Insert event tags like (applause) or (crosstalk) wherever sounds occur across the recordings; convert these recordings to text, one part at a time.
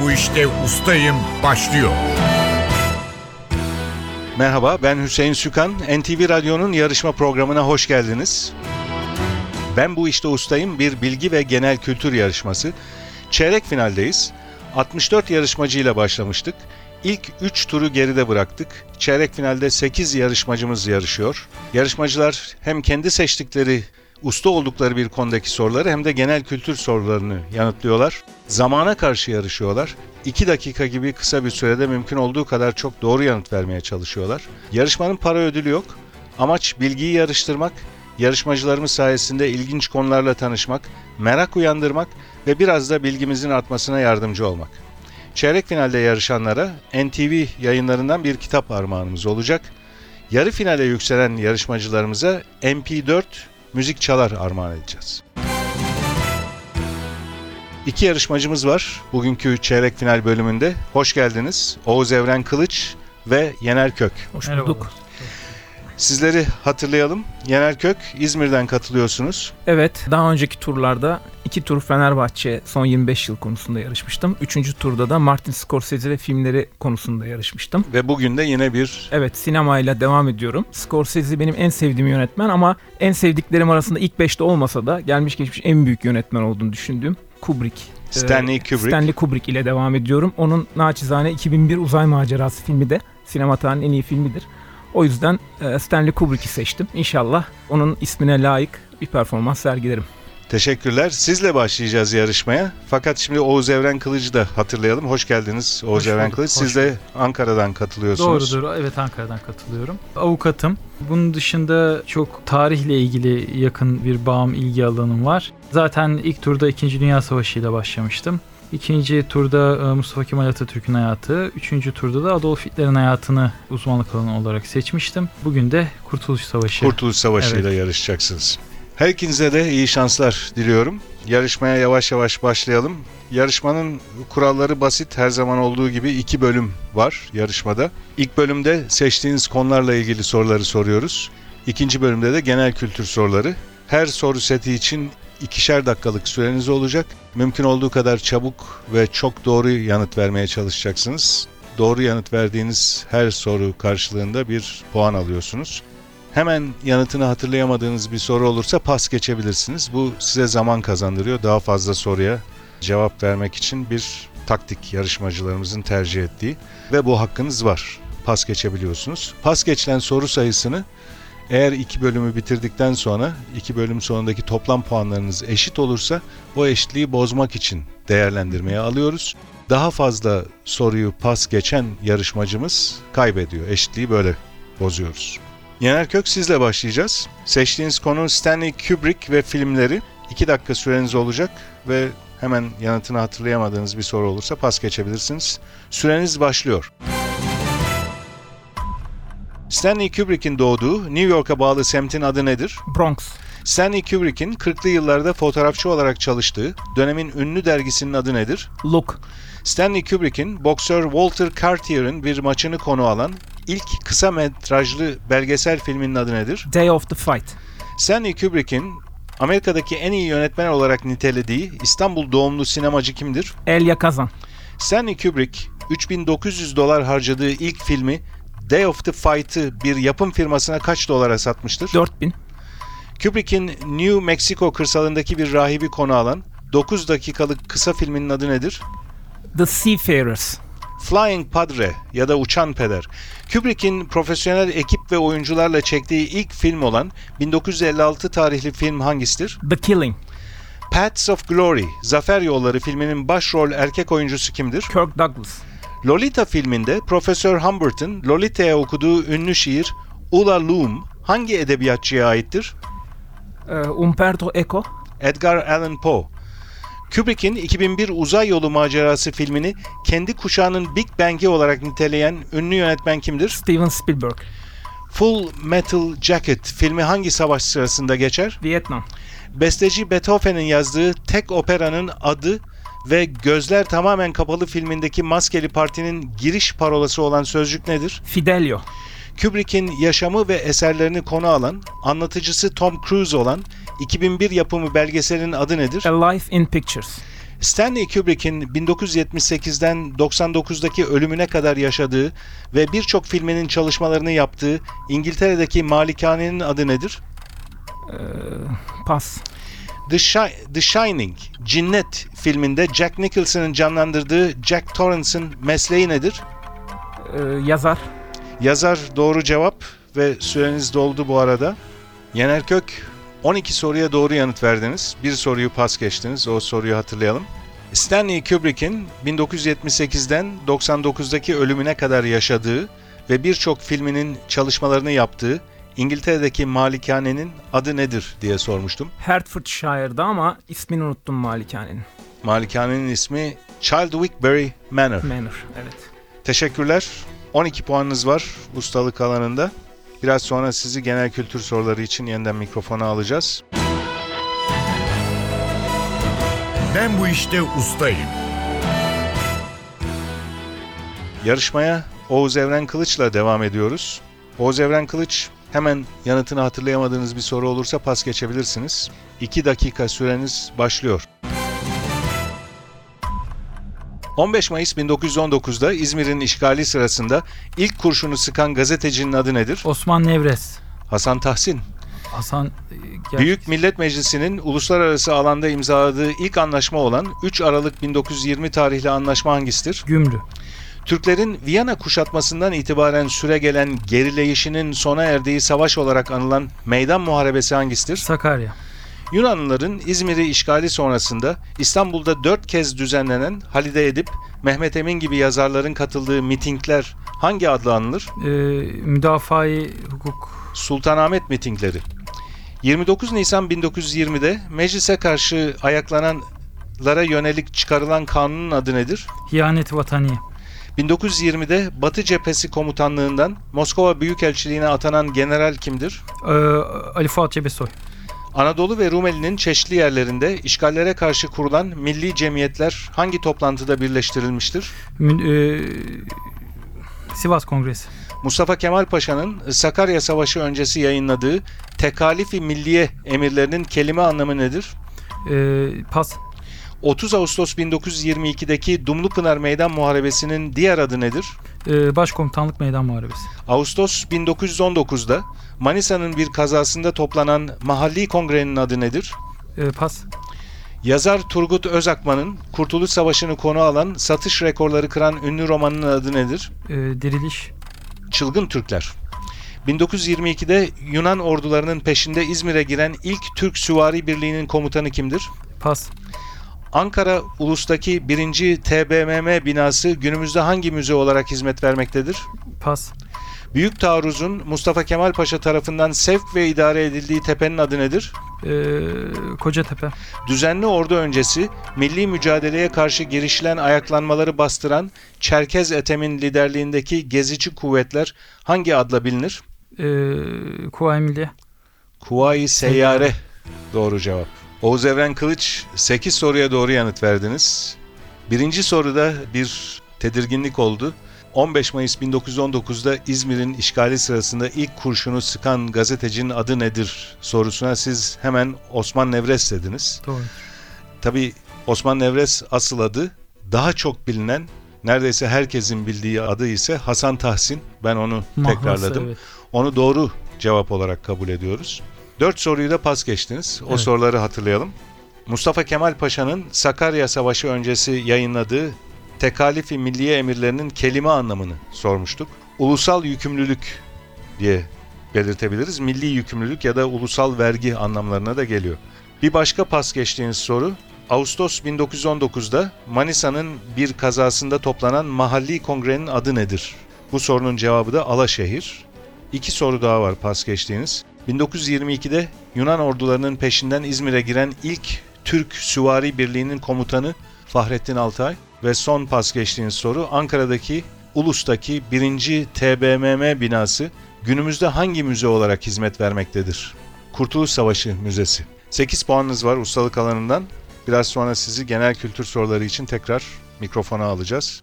bu işte ustayım başlıyor. Merhaba ben Hüseyin Sükan. NTV Radyo'nun yarışma programına hoş geldiniz. Ben bu işte ustayım bir bilgi ve genel kültür yarışması. Çeyrek finaldeyiz. 64 yarışmacıyla başlamıştık. İlk 3 turu geride bıraktık. Çeyrek finalde 8 yarışmacımız yarışıyor. Yarışmacılar hem kendi seçtikleri usta oldukları bir konudaki soruları hem de genel kültür sorularını yanıtlıyorlar. Zamana karşı yarışıyorlar. 2 dakika gibi kısa bir sürede mümkün olduğu kadar çok doğru yanıt vermeye çalışıyorlar. Yarışmanın para ödülü yok. Amaç bilgiyi yarıştırmak, yarışmacılarımız sayesinde ilginç konularla tanışmak, merak uyandırmak ve biraz da bilgimizin artmasına yardımcı olmak. Çeyrek finalde yarışanlara NTV yayınlarından bir kitap armağanımız olacak. Yarı finale yükselen yarışmacılarımıza MP4 müzik çalar armağan edeceğiz. İki yarışmacımız var bugünkü çeyrek final bölümünde. Hoş geldiniz. Oğuz Evren Kılıç ve Yener Kök. Hoş bulduk. Sizleri hatırlayalım. Yener Kök İzmir'den katılıyorsunuz. Evet, daha önceki turlarda iki tur Fenerbahçe son 25 yıl konusunda yarışmıştım. Üçüncü turda da Martin Scorsese ve filmleri konusunda yarışmıştım. Ve bugün de yine bir Evet, sinemayla devam ediyorum. Scorsese benim en sevdiğim yönetmen ama en sevdiklerim arasında ilk 5'te olmasa da gelmiş geçmiş en büyük yönetmen olduğunu düşündüğüm Kubrick. Stanley Ee, Kubrick. Stanley Kubrick ile devam ediyorum. Onun naçizane 2001 Uzay Macerası filmi de sinema tarihinin en iyi filmidir. O yüzden e, Stanley Kubrick'i seçtim. İnşallah onun ismine layık bir performans sergilerim. Teşekkürler. Sizle başlayacağız yarışmaya. Fakat şimdi Oğuz Evren Kılıç'ı da hatırlayalım. Hoş geldiniz Oğuz Hoş Evren bulduk, Kılıç. hoş Siz de Ankara'dan katılıyorsunuz. Doğrudur. Evet Ankara'dan katılıyorum. Avukatım. Bunun dışında çok tarihle ilgili yakın bir bağım ilgi alanım var. Zaten ilk turda 2. Dünya Savaşı ile başlamıştım. İkinci turda e, Mustafa Kemal Atatürk'ün hayatı, üçüncü turda da Adolf Hitler'in hayatını uzmanlık alanı olarak seçmiştim. Bugün de Kurtuluş Savaşı. Kurtuluş Savaşı ile yarışacaksınız. Her ikinize de iyi şanslar diliyorum. Yarışmaya yavaş yavaş başlayalım. Yarışmanın kuralları basit. Her zaman olduğu gibi iki bölüm var yarışmada. İlk bölümde seçtiğiniz konularla ilgili soruları soruyoruz. İkinci bölümde de genel kültür soruları. Her soru seti için ikişer dakikalık süreniz olacak. Mümkün olduğu kadar çabuk ve çok doğru yanıt vermeye çalışacaksınız. Doğru yanıt verdiğiniz her soru karşılığında bir puan alıyorsunuz. Hemen yanıtını hatırlayamadığınız bir soru olursa pas geçebilirsiniz. Bu size zaman kazandırıyor. Daha fazla soruya cevap vermek için bir taktik yarışmacılarımızın tercih ettiği ve bu hakkınız var. Pas geçebiliyorsunuz. Pas geçilen soru sayısını eğer iki bölümü bitirdikten sonra iki bölüm sonundaki toplam puanlarınız eşit olursa o eşitliği bozmak için değerlendirmeye alıyoruz. Daha fazla soruyu pas geçen yarışmacımız kaybediyor. Eşitliği böyle bozuyoruz. Yener Kök sizle başlayacağız. Seçtiğiniz konu Stanley Kubrick ve filmleri. 2 dakika süreniz olacak ve hemen yanıtını hatırlayamadığınız bir soru olursa pas geçebilirsiniz. Süreniz başlıyor. Stanley Kubrick'in doğduğu New York'a bağlı semtin adı nedir? Bronx, Stanley Kubrick'in 40'lı yıllarda fotoğrafçı olarak çalıştığı dönemin ünlü dergisinin adı nedir? Look, Stanley Kubrick'in boksör Walter Cartier'ın bir maçını konu alan ilk kısa metrajlı belgesel filminin adı nedir? Day of the Fight, Stanley Kubrick'in Amerika'daki en iyi yönetmen olarak nitelediği İstanbul doğumlu sinemacı kimdir? Elia Kazan, Stanley Kubrick 3900 dolar harcadığı ilk filmi Day of the Fight'ı bir yapım firmasına kaç dolara satmıştır? 4000, Kubrick'in New Mexico kırsalındaki bir rahibi konu alan 9 dakikalık kısa filminin adı nedir? The Seafarers, Flying Padre ya da Uçan Peder. Kubrick'in profesyonel ekip ve oyuncularla çektiği ilk film olan 1956 tarihli film hangisidir? The Killing, Paths of Glory, Zafer Yolları filminin başrol erkek oyuncusu kimdir? Kirk Douglas, Lolita filminde Profesör Humbert'ın Lolita'ya okuduğu ünlü şiir Ula Loom hangi edebiyatçıya aittir? e, Umberto Eco, Edgar Allan Poe. Kubrick'in 2001 Uzay Yolu Macerası filmini kendi kuşağının Big Bang'i olarak niteleyen ünlü yönetmen kimdir? Steven Spielberg, Full Metal Jacket filmi hangi savaş sırasında geçer? Vietnam, Besteci Beethoven'in yazdığı tek operanın adı ve Gözler Tamamen Kapalı filmindeki maskeli partinin giriş parolası olan sözcük nedir? Fidelio, Kubrick'in yaşamı ve eserlerini konu alan, anlatıcısı Tom Cruise olan 2001 yapımı belgeselin adı nedir? A Life in Pictures, Stanley Kubrick'in 1978'den 99'daki ölümüne kadar yaşadığı ve birçok filminin çalışmalarını yaptığı İngiltere'deki malikanenin adı nedir? Ee, pas. The, Shi- The Shining, Cinnet filminde Jack Nicholson'ın canlandırdığı Jack Torrance'ın mesleği nedir? Ee, yazar. Yazar doğru cevap ve süreniz doldu bu arada. Yener Kök 12 soruya doğru yanıt verdiniz. Bir soruyu pas geçtiniz. O soruyu hatırlayalım. Stanley Kubrick'in 1978'den 99'daki ölümüne kadar yaşadığı ve birçok filminin çalışmalarını yaptığı İngiltere'deki malikanenin adı nedir diye sormuştum. Hertfordshire'da ama ismini unuttum malikanenin. Malikanenin ismi Childwickbury Manor. Manor. Evet. Teşekkürler. 12 puanınız var ustalık alanında. Biraz sonra sizi genel kültür soruları için yeniden mikrofona alacağız. Ben bu işte ustayım. Yarışmaya Oğuz Evren Kılıç'la devam ediyoruz. Oğuz Evren Kılıç hemen yanıtını hatırlayamadığınız bir soru olursa pas geçebilirsiniz. 2 dakika süreniz başlıyor. 15 Mayıs 1919'da İzmir'in işgali sırasında ilk kurşunu sıkan gazetecinin adı nedir? Osman Nevres. Hasan Tahsin. Hasan e, gel- Büyük Millet Meclisi'nin uluslararası alanda imzaladığı ilk anlaşma olan 3 Aralık 1920 tarihli anlaşma hangisidir? Gümrü. Türklerin Viyana kuşatmasından itibaren süre gelen gerileyişinin sona erdiği savaş olarak anılan meydan muharebesi hangisidir? Sakarya. Yunanlıların İzmir'i işgali sonrasında İstanbul'da dört kez düzenlenen Halide Edip, Mehmet Emin gibi yazarların katıldığı mitingler hangi adla anılır? E, müdafaa-i hukuk. Sultanahmet mitingleri. 29 Nisan 1920'de meclise karşı ayaklananlara yönelik çıkarılan kanunun adı nedir? Hiyanet vataniye. 1920'de Batı Cephesi Komutanlığından Moskova Büyükelçiliğine atanan general kimdir? E, Ali Fuat Cebesoy. Anadolu ve Rumeli'nin çeşitli yerlerinde işgallere karşı kurulan milli cemiyetler hangi toplantıda birleştirilmiştir? Mü- e, Sivas Kongresi. Mustafa Kemal Paşa'nın Sakarya Savaşı öncesi yayınladığı Tekalifi Milliye emirlerinin kelime anlamı nedir? E, pas. 30 Ağustos 1922'deki Dumlupınar Meydan Muharebesi'nin diğer adı nedir? E, Başkomutanlık Meydan Muharebesi. Ağustos 1919'da Manisa'nın bir kazasında toplanan mahalli kongrenin adı nedir? E, pas. Yazar Turgut Özakman'ın Kurtuluş Savaşı'nı konu alan satış rekorları kıran ünlü romanının adı nedir? E, diriliş. Çılgın Türkler. 1922'de Yunan ordularının peşinde İzmir'e giren ilk Türk Süvari Birliği'nin komutanı kimdir? Pas. Ankara Ulus'taki 1. TBMM binası günümüzde hangi müze olarak hizmet vermektedir? Pas. Büyük Taarruz'un Mustafa Kemal Paşa tarafından sevk ve idare edildiği tepenin adı nedir? E, Kocatepe. Düzenli ordu öncesi milli mücadeleye karşı girişilen ayaklanmaları bastıran Çerkez Ethem'in liderliğindeki gezici kuvvetler hangi adla bilinir? E, Kuvayi Milliye. Kuvayi Seyyare. Doğru cevap. Oğuz Evren Kılıç 8 soruya doğru yanıt verdiniz. Birinci soruda bir tedirginlik oldu. 15 Mayıs 1919'da İzmir'in işgali sırasında ilk kurşunu sıkan gazetecinin adı nedir sorusuna siz hemen Osman Nevres dediniz. Doğru. Tabii Osman Nevres asıl adı daha çok bilinen neredeyse herkesin bildiği adı ise Hasan Tahsin. Ben onu Mahlası, tekrarladım. evet. Onu doğru cevap olarak kabul ediyoruz. Dört soruyu da pas geçtiniz. O Evet. soruları hatırlayalım. Mustafa Kemal Paşa'nın Sakarya Savaşı öncesi yayınladığı Tekalifi Milliye Emirlerinin kelime anlamını sormuştuk. Ulusal yükümlülük diye belirtebiliriz. Milli yükümlülük ya da ulusal vergi anlamlarına da geliyor. Bir başka pas geçtiğiniz soru Ağustos 1919'da Manisa'nın bir kazasında toplanan mahalli kongrenin adı nedir? Bu sorunun cevabı da Alaşehir. İki soru daha var pas geçtiğiniz. 1922'de Yunan ordularının peşinden İzmir'e giren ilk Türk Süvari Birliği'nin komutanı Fahrettin Altay ve son pas geçtiğiniz soru Ankara'daki Ulus'taki 1. TBMM binası günümüzde hangi müze olarak hizmet vermektedir? Kurtuluş Savaşı Müzesi. 8 puanınız var ustalık alanından. Biraz sonra sizi genel kültür soruları için tekrar mikrofona alacağız.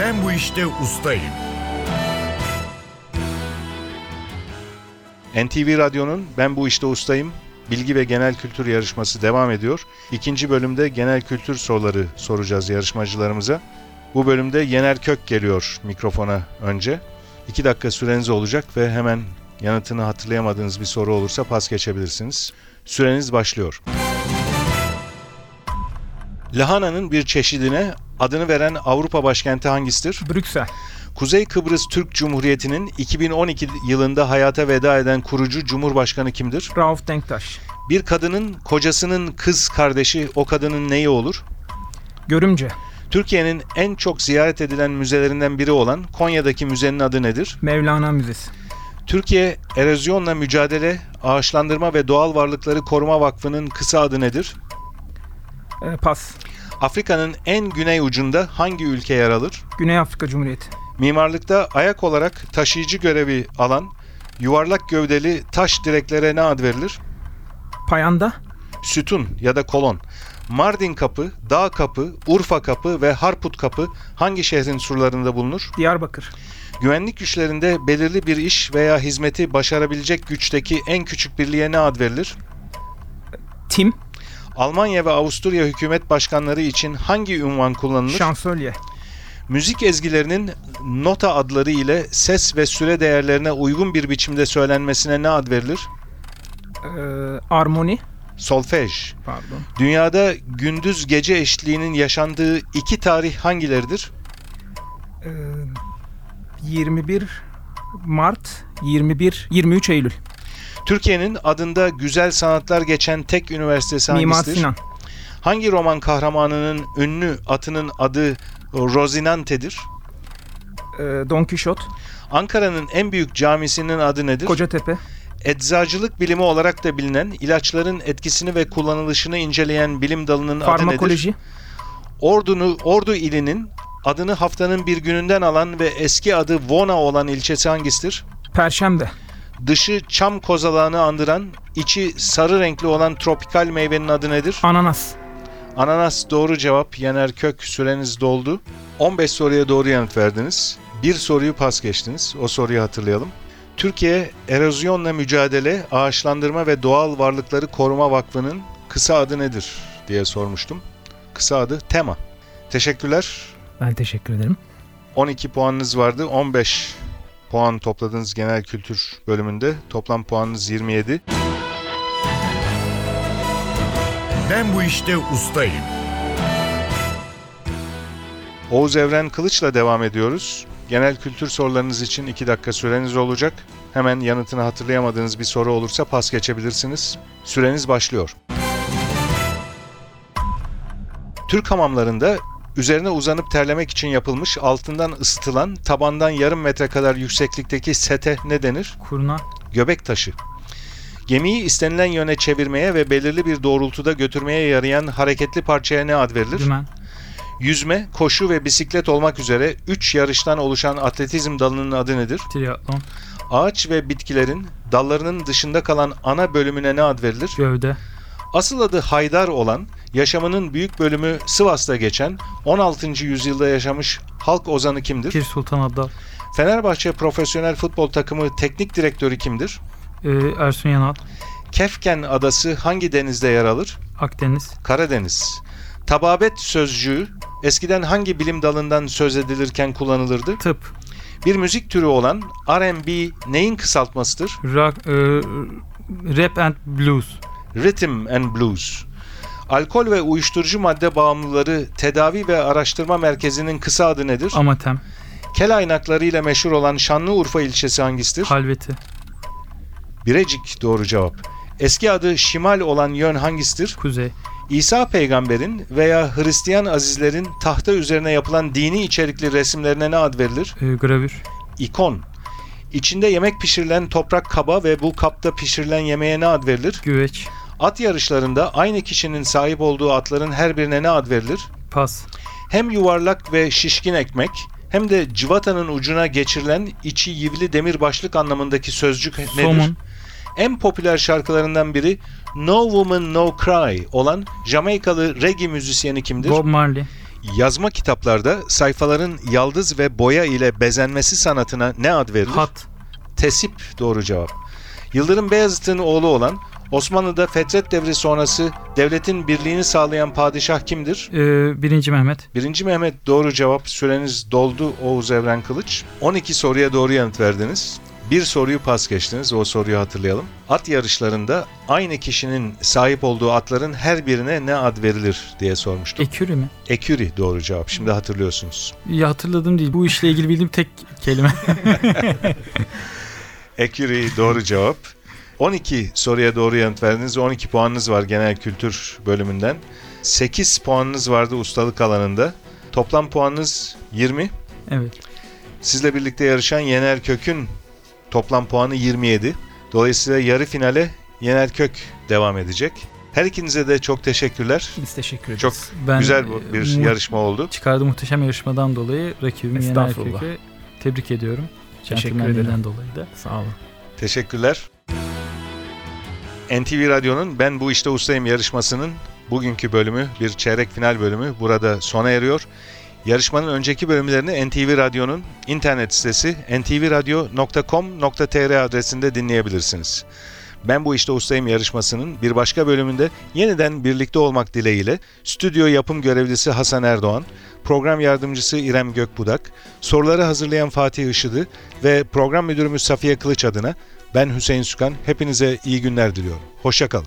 Ben bu işte ustayım. NTV Radyo'nun Ben Bu İşte Ustayım bilgi ve genel kültür yarışması devam ediyor. İkinci bölümde genel kültür soruları soracağız yarışmacılarımıza. Bu bölümde Yener Kök geliyor mikrofona önce. İki dakika süreniz olacak ve hemen yanıtını hatırlayamadığınız bir soru olursa pas geçebilirsiniz. Süreniz başlıyor. Lahananın bir çeşidine adını veren Avrupa başkenti hangisidir? Brüksel. Kuzey Kıbrıs Türk Cumhuriyeti'nin 2012 yılında hayata veda eden kurucu Cumhurbaşkanı kimdir? Rauf Denktaş. Bir kadının kocasının kız kardeşi o kadının neyi olur? Görümce. Türkiye'nin en çok ziyaret edilen müzelerinden biri olan Konya'daki müzenin adı nedir? Mevlana Müzesi. Türkiye Erozyonla Mücadele, Ağaçlandırma ve Doğal Varlıkları Koruma Vakfı'nın kısa adı nedir? Ee, pas. Afrika'nın en güney ucunda hangi ülke yer alır? Güney Afrika Cumhuriyeti. Mimarlıkta ayak olarak taşıyıcı görevi alan yuvarlak gövdeli taş direklere ne ad verilir? Payanda. Sütun ya da kolon. Mardin Kapı, Dağ Kapı, Urfa Kapı ve Harput Kapı hangi şehrin surlarında bulunur? Diyarbakır. Güvenlik güçlerinde belirli bir iş veya hizmeti başarabilecek güçteki en küçük birliğe ne ad verilir? Tim. Almanya ve Avusturya hükümet başkanları için hangi ünvan kullanılır? Şansölye. Müzik ezgilerinin nota adları ile ses ve süre değerlerine uygun bir biçimde söylenmesine ne ad verilir? Ee, armoni. Solfej. Pardon. Dünyada gündüz gece eşitliğinin yaşandığı iki tarih hangileridir? Ee, 21 Mart. 21. 23 Eylül. Türkiye'nin adında güzel sanatlar geçen tek üniversitesi Mimar hangisidir? Sinan. Hangi roman kahramanının ünlü atının adı Rozinante'dir? Ee, Don Kişot. Ankara'nın en büyük camisinin adı nedir? Kocatepe. Eczacılık bilimi olarak da bilinen, ilaçların etkisini ve kullanılışını inceleyen bilim dalının adı nedir? Farmakoloji. Ordunu, Ordu ilinin adını haftanın bir gününden alan ve eski adı Vona olan ilçesi hangisidir? Perşembe. Dışı çam kozalağını andıran, içi sarı renkli olan tropikal meyvenin adı nedir? Ananas. Ananas doğru cevap. Yener Kök süreniz doldu. 15 soruya doğru yanıt verdiniz. Bir soruyu pas geçtiniz. O soruyu hatırlayalım. Türkiye Erozyonla Mücadele, Ağaçlandırma ve Doğal Varlıkları Koruma Vakfı'nın kısa adı nedir diye sormuştum. Kısa adı TEMA. Teşekkürler. Ben teşekkür ederim. 12 puanınız vardı. 15 puan topladınız genel kültür bölümünde. Toplam puanınız 27. Ben bu işte ustayım. Oğuz Evren Kılıç'la devam ediyoruz. Genel kültür sorularınız için 2 dakika süreniz olacak. Hemen yanıtını hatırlayamadığınız bir soru olursa pas geçebilirsiniz. Süreniz başlıyor. Türk hamamlarında üzerine uzanıp terlemek için yapılmış altından ısıtılan tabandan yarım metre kadar yükseklikteki sete ne denir? Kurna. Göbek taşı. Gemiyi istenilen yöne çevirmeye ve belirli bir doğrultuda götürmeye yarayan hareketli parçaya ne ad verilir? Dümen. Yüzme, koşu ve bisiklet olmak üzere 3 yarıştan oluşan atletizm dalının adı nedir? Triatlon. Ağaç ve bitkilerin dallarının dışında kalan ana bölümüne ne ad verilir? Gövde. Asıl adı Haydar olan, yaşamının büyük bölümü Sivas'ta geçen 16. yüzyılda yaşamış halk ozanı kimdir? Pir Sultan Abdal. Fenerbahçe profesyonel futbol takımı teknik direktörü kimdir? Ee, Ersun Yanal. Kefken adası hangi denizde yer alır? Akdeniz. Karadeniz. Tababet sözcüğü eskiden hangi bilim dalından söz edilirken kullanılırdı? Tıp. Bir müzik türü olan R&B neyin kısaltmasıdır? Rock, e, rap and blues. Rhythm and Blues. Alkol ve uyuşturucu madde bağımlıları tedavi ve araştırma merkezinin kısa adı nedir? Amatem. Kel aynaklarıyla meşhur olan Şanlıurfa ilçesi hangisidir? Halveti. Birecik doğru cevap. Eski adı Şimal olan yön hangisidir? Kuzey. İsa peygamberin veya Hristiyan azizlerin tahta üzerine yapılan dini içerikli resimlerine ne ad verilir? E, gravür. İkon. İçinde yemek pişirilen toprak kaba ve bu kapta pişirilen yemeğe ne ad verilir? Güveç. At yarışlarında aynı kişinin sahip olduğu atların her birine ne ad verilir? Pas. Hem yuvarlak ve şişkin ekmek hem de cıvatanın ucuna geçirilen içi yivli demir başlık anlamındaki sözcük nedir? Somun. En popüler şarkılarından biri No Woman No Cry olan Jamaikalı reggae müzisyeni kimdir? Bob Marley. Yazma kitaplarda sayfaların yaldız ve boya ile bezenmesi sanatına ne ad verilir? Hat. Tesip doğru cevap. Yıldırım Beyazıt'ın oğlu olan Osmanlı'da Fetret devri sonrası devletin birliğini sağlayan padişah kimdir? Ee, birinci Mehmet. Birinci Mehmet doğru cevap. Süreniz doldu Oğuz Evren Kılıç. 12 soruya doğru yanıt verdiniz. Bir soruyu pas geçtiniz. O soruyu hatırlayalım. At yarışlarında aynı kişinin sahip olduğu atların her birine ne ad verilir diye sormuştum. Ekürü mi? Eküri doğru cevap. Şimdi hatırlıyorsunuz. Ya hatırladım değil. Bu işle ilgili bildiğim tek kelime. (laughs) Eküri doğru cevap. 12 soruya doğru yanıt verdiniz. 12 puanınız var genel kültür bölümünden. 8 puanınız vardı ustalık alanında. Toplam puanınız 20. evet. Sizle birlikte yarışan Yener Kök'ün toplam puanı 27. Dolayısıyla yarı finale Yener Kök devam edecek. Her ikinize de çok teşekkürler. Biz teşekkür ederiz. Çok Ben güzel bu e, bir mu- yarışma oldu. Çıkardığı muhteşem yarışmadan dolayı rakibim Yener. Kök'ü tebrik ediyorum. Teşekkür ederim. dolayı da. Sağ olun. Teşekkürler. NTV Radyo'nun Ben Bu İşte Ustayım yarışmasının bugünkü bölümü, bir çeyrek final bölümü burada sona eriyor. Yarışmanın önceki bölümlerini NTV Radyo'nun internet sitesi ntvradio.com.tr adresinde dinleyebilirsiniz. Ben Bu İşte Ustayım yarışmasının bir başka bölümünde yeniden birlikte olmak dileğiyle stüdyo yapım görevlisi Hasan Erdoğan, program yardımcısı İrem Gökbudak, soruları hazırlayan Fatih Işıdı ve program müdürümüz Safiye Kılıç adına ben Hüseyin Sükan. Hepinize iyi günler diliyorum. Hoşçakalın.